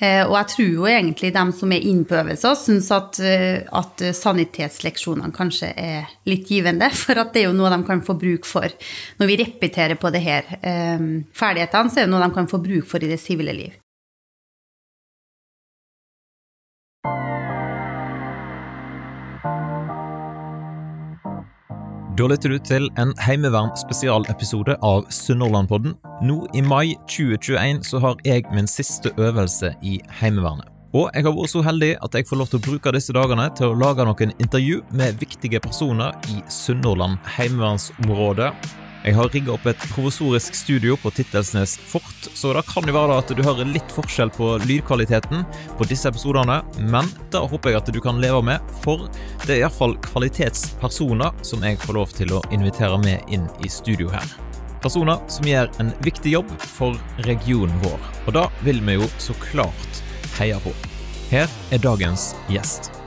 Eh, og jeg tror jo egentlig dem som er inne på øvelser, syns at, eh, at sanitetsleksjonene kanskje er litt givende. For at det er jo noe de kan få bruk for når vi repeterer på det her. Eh, ferdighetene så er det noe de kan få bruk for i det sivile liv. Da lytter du til en Heimevern spesialepisode av Sunnhordlandpodden. Nå i mai 2021 så har jeg min siste øvelse i Heimevernet. Og jeg har vært så heldig at jeg får lov til å bruke disse dagene til å lage noen intervju med viktige personer i Sunnhordland heimevernsområde jeg har rigga opp et provisorisk studio på Tittelsnes fort, så det kan jo være at du hører litt forskjell på lydkvaliteten på disse episodene, men det håper jeg at du kan leve med, for det er iallfall kvalitetspersoner som jeg får lov til å invitere med inn i studio her. Personer som gjør en viktig jobb for regionen vår, og da vil vi jo så klart heie på. Her er dagens gjest.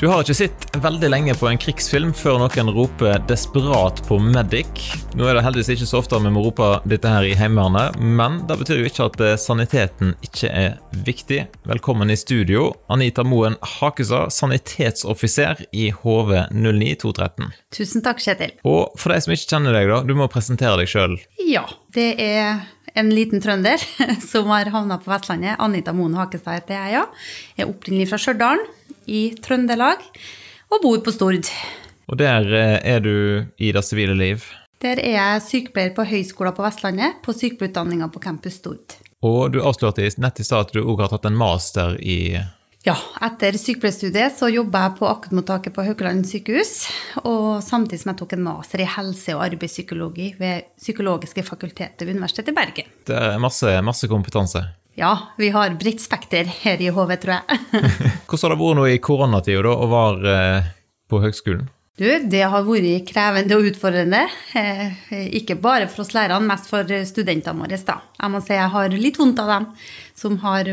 Du har ikke sett veldig lenge på en krigsfilm før noen roper desperat på medic. Nå er det heldigvis ikke så ofte vi må rope dette her i Heimevernet, men det betyr jo ikke at eh, saniteten ikke er viktig. Velkommen i studio, Anita Moen Hakesa, sanitetsoffiser i HV09213. Tusen takk, Kjetil. Og for de som ikke kjenner deg, da, du må presentere deg sjøl. Ja, det er en liten trønder som har havna på Vestlandet. Anita Moen Hakestad heter jeg, ja. Jeg er opprinnelig fra Stjørdal i Trøndelag og bor på Stord. Og der eh, er du i det sivile liv? Der er jeg sykepleier på Høgskolen på Vestlandet, på sykepleierutdanninga på Campus Stord. Og du avslørte nett i stad at du òg har tatt en master i ja, etter sykepleierstudiet så jobba jeg på akuttmottaket på Haukeland sykehus. Og samtidig som jeg tok en master i helse- og arbeidspsykologi ved Psykologiske fakultetet ved Universitetet i Bergen. Det er masse, masse kompetanse. Ja, vi har bredt spekter her i HV, tror jeg. Hvordan har det vært nå i koronatida da, å være eh, på høgskolen? Du, det har vært krevende og utfordrende. Eh, ikke bare for oss lærerne, mest for studentene våre. da. Jeg må si jeg har litt vondt av dem som har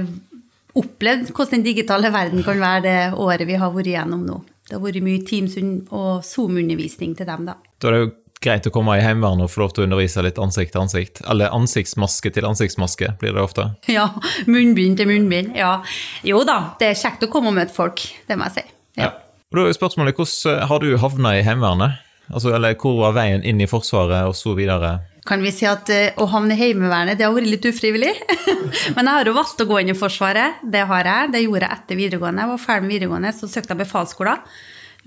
opplevd hvordan den digitale verden kan være det året vi har vært igjennom nå. Det har vært mye Teams- og Zoom-undervisning til dem, da. Da er det jo greit å komme i Heimevernet og få lov til å undervise litt ansikt til ansikt? Eller ansiktsmaske til ansiktsmaske, blir det ofte? Ja. Munnbind til munnbind. Ja. Jo da, det er kjekt å komme og møte folk, det må jeg si. Ja. ja. Og da er spørsmålet, Hvordan har du havna i Heimevernet? Altså, eller hvor var veien inn i Forsvaret, og så videre? Kan vi si at uh, å havne i Heimevernet, det har vært litt ufrivillig. Men jeg har jo valgt å gå inn i Forsvaret. Det har jeg. Det gjorde jeg etter videregående. Jeg var ferdig med videregående, så søkte jeg befalsskolen.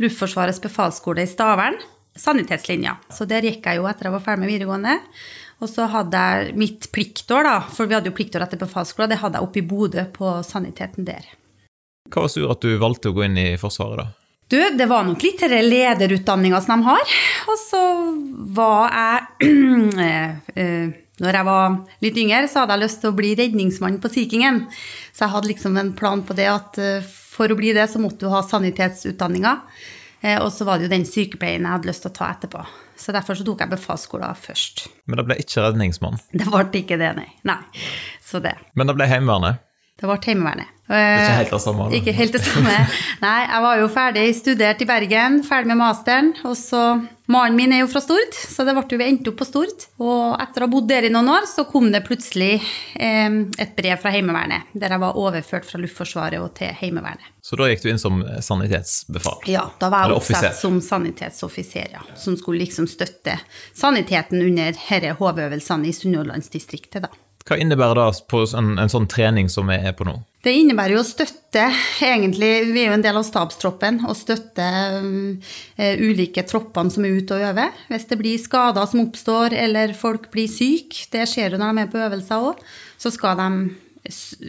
Luftforsvarets befalsskole i Stavern sanitetslinja. Så der gikk jeg jo etter jeg var ferdig med videregående. Og så hadde jeg mitt pliktår, da, for vi hadde jo pliktår etter befalsskolen, det hadde jeg oppe i Bodø, på saniteten der. Hva var så gjorde at du valgte å gå inn i Forsvaret, da? Du, det var nok litt til lederutdanninga som de har. Og så var jeg eh, eh, Når jeg var litt yngre, så hadde jeg lyst til å bli redningsmann på Sea Kingen. Så jeg hadde liksom en plan på det at eh, for å bli det, så måtte du ha sanitetsutdanninga. Eh, og så var det jo den sykepleien jeg hadde lyst til å ta etterpå. Så derfor så tok jeg befalsskolen først. Men det ble ikke redningsmann? Det ble ikke det, nei. nei. Så det. Men det ble Heimevernet? Det ble Heimevernet. Ikke helt det samme? Da. Ikke helt det samme. Nei, jeg var jo ferdig studert i Bergen, ferdig med masteren. Og så Mannen min er jo fra Stord, så det ble jo vi endte opp på Stord. Og etter å ha bodd der i noen år, så kom det plutselig eh, et brev fra Heimevernet, der jeg var overført fra Luftforsvaret og til Heimevernet. Så da gikk du inn som sanitetsbefal? Ja, da var jeg oppsatt som sanitetsoffiser, ja. Som skulle liksom støtte saniteten under disse HV-øvelsene i Sunnhordlandsdistriktet, da. Hva innebærer det på en, en, sånn trening som vi er på nå? Det innebærer jo å støtte, egentlig, vi er jo en del av stabstroppen, å støtte um, ulike troppene som er ute og øver. Hvis det blir skader som oppstår, eller folk blir syke, det skjer jo når de er på øvelser òg, så skal de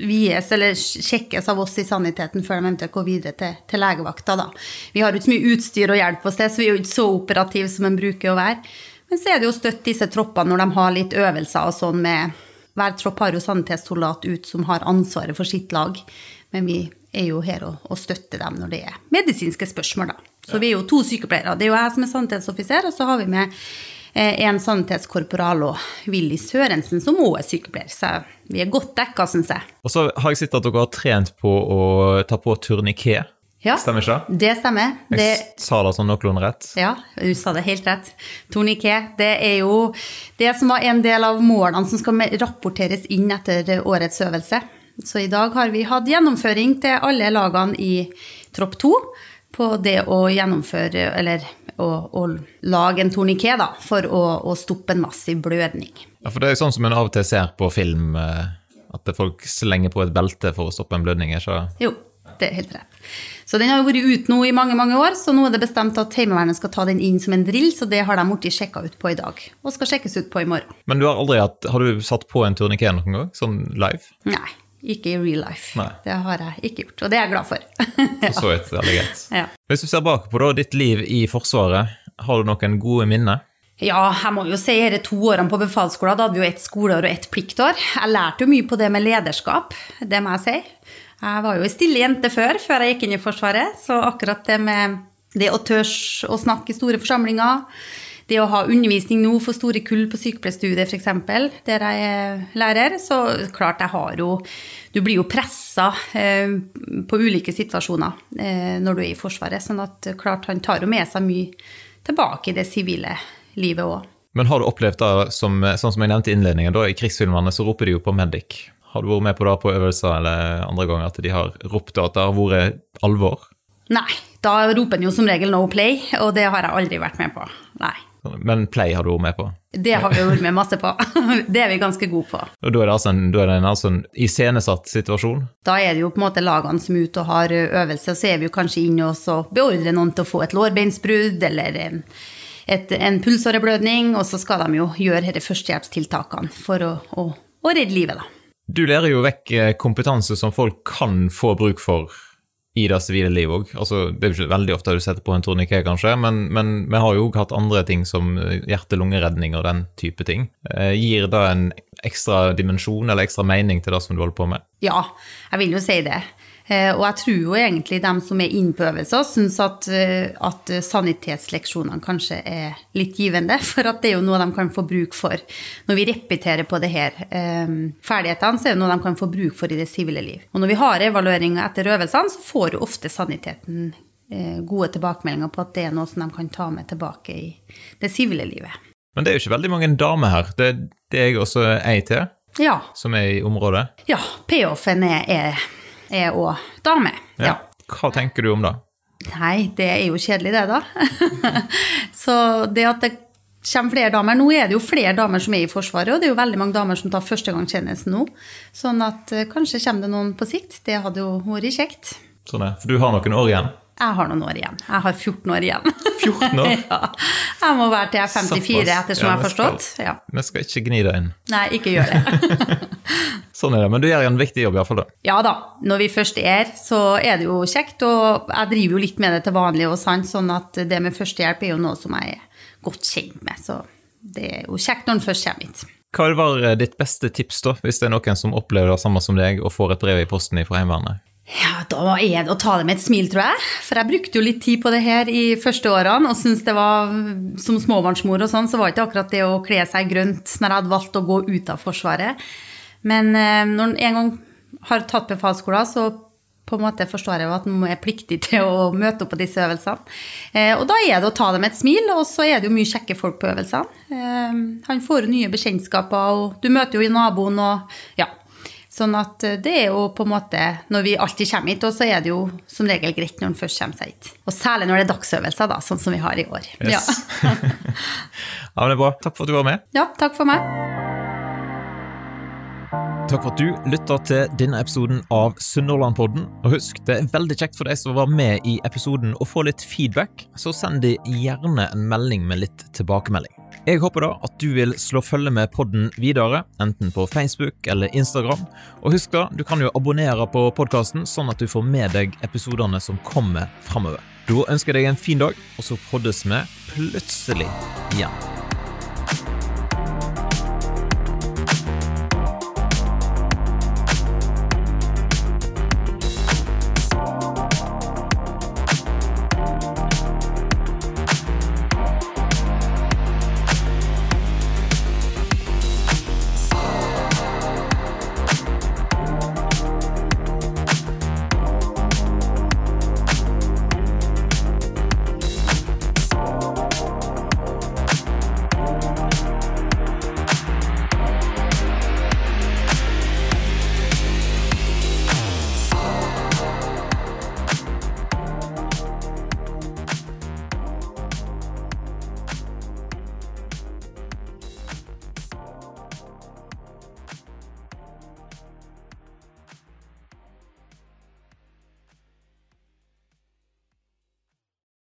vies eller sjekkes av oss i saniteten før de eventuelt går videre til, til legevakta. Da. Vi har jo ikke så mye utstyr og hjelp hos det, så vi er jo ikke så operative som en bruker å være. Men så er det jo å støtte disse troppene når de har litt øvelser og sånn med hver tropp har jo sanitetssoldat ut som har ansvaret for sitt lag. Men vi er jo her og, og støtter dem når det er medisinske spørsmål, da. Så vi er jo to sykepleiere. Det er jo jeg som er sanitetsoffiser, og så har vi med eh, en sanitetskorporal og Willy Sørensen, som òg er sykepleier. Så vi er godt dekka, syns jeg. Og så har jeg sett at dere har trent på å ta på turniké. Ja, stemmer ikke det? stemmer. Jeg sa det sånn noenlunde rett? Ja, du sa det helt rett. Torniké, det er jo det som var en del av målene som skal rapporteres inn etter årets øvelse. Så i dag har vi hatt gjennomføring til alle lagene i tropp to på det å gjennomføre, eller å, å lage en torniké da, for å, å, stoppe en massiv blødning. Ja, for det er jo sånn som en av og til ser på film, eh, at folk slenger på et belte for å stoppe en blødning, ikke det? Det er helt rett. Så den har jo vært ute nå i mange mange år, så nå er det bestemt at Heimevernet skal ta den inn som en drill, så det har de blitt sjekka ut på i dag, og skal sjekkes ut på i morgen. Men du har aldri hatt, har du satt på en turniké noen gang, sånn live? Nei. Ikke i real life. Nei. Det har jeg ikke gjort, og det er jeg glad for. For så vidt veldig greit. Ja. Hvis du ser bakpå da, ditt liv i Forsvaret, har du noen gode minner? Ja, jeg må jo si disse to årene på befalsskolen, da hadde vi jo ett skoleår og ett pliktår. Jeg lærte jo mye på det med lederskap, det må jeg si. Jeg var jo ei stille jente før, før jeg gikk inn i Forsvaret, så akkurat det med det å tørre å snakke i store forsamlinger, det å ha undervisning nå for store kull på sykepleierstudiet f.eks., der jeg er lærer, så klart jeg har jo Du blir jo pressa eh, på ulike situasjoner eh, når du er i Forsvaret, sånn at klart han tar jo med seg mye tilbake i det sivile livet òg. Men har du opplevd det som, sånn som jeg nevnte i innledningen, da i krigsfilmene så roper de jo på medic. Har du vært med på det på øvelser eller andre ganger at de har ropt at det har vært alvor? Nei, da roper en jo som regel no play, og det har jeg aldri vært med på. Nei. Men play har du vært med på? Det har vi vært med masse på. Det er vi ganske gode på. Og Da er det altså en, det en, altså en iscenesatt situasjon? Da er det jo på en måte lagene som er ute og har øvelse, og så er vi jo kanskje inne og beordrer noen til å få et lårbeinsbrudd eller en, et, en pulsåreblødning, og så skal de jo gjøre disse førstehjelpstiltakene for å, å, å redde livet, da. Du lærer jo vekk eh, kompetanse som folk kan få bruk for i det sivile liv òg. Altså, det er jo ikke veldig ofte du setter på en torniké, kanskje, men, men vi har jo hatt andre ting som hjerte-lungeredning og den type ting. Eh, gir det en ekstra dimensjon eller ekstra mening til det som du holder på med? Ja, jeg vil jo si det. Eh, og jeg tror jo egentlig dem som er inne på øvelser, syns at, eh, at sanitetsleksjonene kanskje er litt givende. For at det er jo noe de kan få bruk for når vi repeterer på det her. Eh, ferdighetene så er det noe de kan få bruk for i det sivile liv. Og når vi har evalueringer etter øvelsene, så får jo ofte saniteten gode tilbakemeldinger på at det er noe som de kan ta med tilbake i det sivile livet. Men det er jo ikke veldig mange damer her. Det, det er jeg også ei til, ja. som er i området. Ja, payoffen er, er er òg dame. Ja. Hva tenker du om det? Nei, det er jo kjedelig, det, da. så det at det kommer flere damer Nå er det jo flere damer som er i Forsvaret, og det er jo veldig mange damer som tar førstegangstjenesten nå. Sånn at eh, kanskje kommer det noen på sikt. Det hadde jo vært kjekt. Sånn er, For du har noen år igjen? Jeg har noen år igjen. Jeg har 14 år igjen. 14 år? ja. Jeg må være til jeg er 54, ettersom ja, jeg har forstått. Ja. Vi skal ikke gni deg inn. Nei, ikke gjør det. sånn er det. Men du gjør en viktig jobb iallfall. Ja da. Når vi først er, så er det jo kjekt. Og jeg driver jo litt med det til vanlig, og sant, sånn at det med førstehjelp er jo noe som jeg er godt kjent med. Så det er jo kjekt når en først kommer hit. Hva var ditt beste tips, da, hvis det er noen som opplever det samme som deg og får et brev i posten fra Heimevernet? Ja, Da er det å ta det med et smil, tror jeg. For jeg brukte jo litt tid på det her i første årene og syntes det var Som småbarnsmor og sånn, så var det ikke akkurat det å kle seg grønt når jeg hadde valgt å gå ut av Forsvaret. Men eh, når en en gang har tatt befalsskolen, så på en måte forstår jeg jo at man er pliktig til å møte opp på disse øvelsene. Eh, og da er det å ta det med et smil, og så er det jo mye kjekke folk på øvelsene. Eh, han får jo nye bekjentskaper, og du møter jo naboen og ja. Sånn at det er jo på en måte Når vi alltid kommer hit, og så er det jo som regel greit når en først kommer seg hit. Og særlig når det er dagsøvelser, da, sånn som vi har i år. Yes. Ja. ja, men det er bra. Takk for at du var med. Ja, takk for meg. Takk for at du lytta til denne episoden av Sunnhordlandpodden. Og husk, det er veldig kjekt for deg som var med i episoden å få litt feedback, så send de gjerne en melding med litt tilbakemelding. Jeg håper da at du vil slå følge med podden videre, enten på Facebook eller Instagram. Og husk da, du kan jo abonnere på podkasten, sånn at du får med deg episodene som kommer framover. Da ønsker jeg deg en fin dag, og så poddes vi plutselig igjen.